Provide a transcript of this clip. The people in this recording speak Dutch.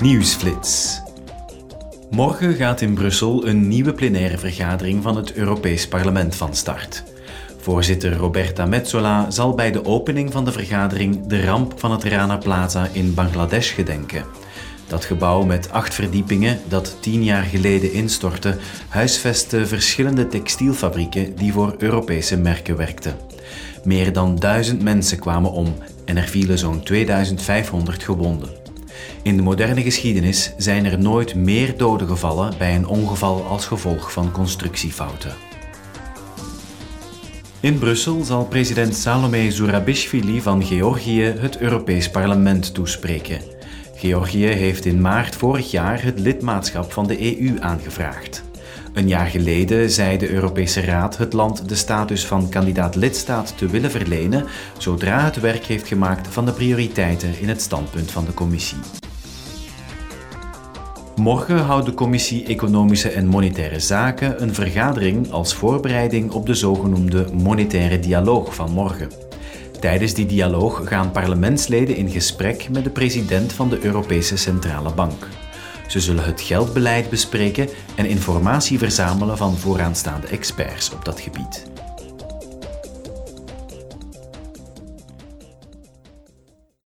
Nieuwsflits. Morgen gaat in Brussel een nieuwe plenaire vergadering van het Europees Parlement van start. Voorzitter Roberta Metsola zal bij de opening van de vergadering de ramp van het Rana Plaza in Bangladesh gedenken. Dat gebouw met acht verdiepingen, dat tien jaar geleden instortte, huisvestte verschillende textielfabrieken die voor Europese merken werkten. Meer dan duizend mensen kwamen om en er vielen zo'n 2500 gewonden. In de moderne geschiedenis zijn er nooit meer doden gevallen bij een ongeval als gevolg van constructiefouten. In Brussel zal president Salome Zurabishvili van Georgië het Europees Parlement toespreken. Georgië heeft in maart vorig jaar het lidmaatschap van de EU aangevraagd. Een jaar geleden zei de Europese Raad het land de status van kandidaat-lidstaat te willen verlenen zodra het werk heeft gemaakt van de prioriteiten in het standpunt van de Commissie. Morgen houdt de Commissie Economische en Monetaire Zaken een vergadering als voorbereiding op de zogenoemde monetaire dialoog van morgen. Tijdens die dialoog gaan parlementsleden in gesprek met de president van de Europese Centrale Bank. Ze zullen het geldbeleid bespreken en informatie verzamelen van vooraanstaande experts op dat gebied.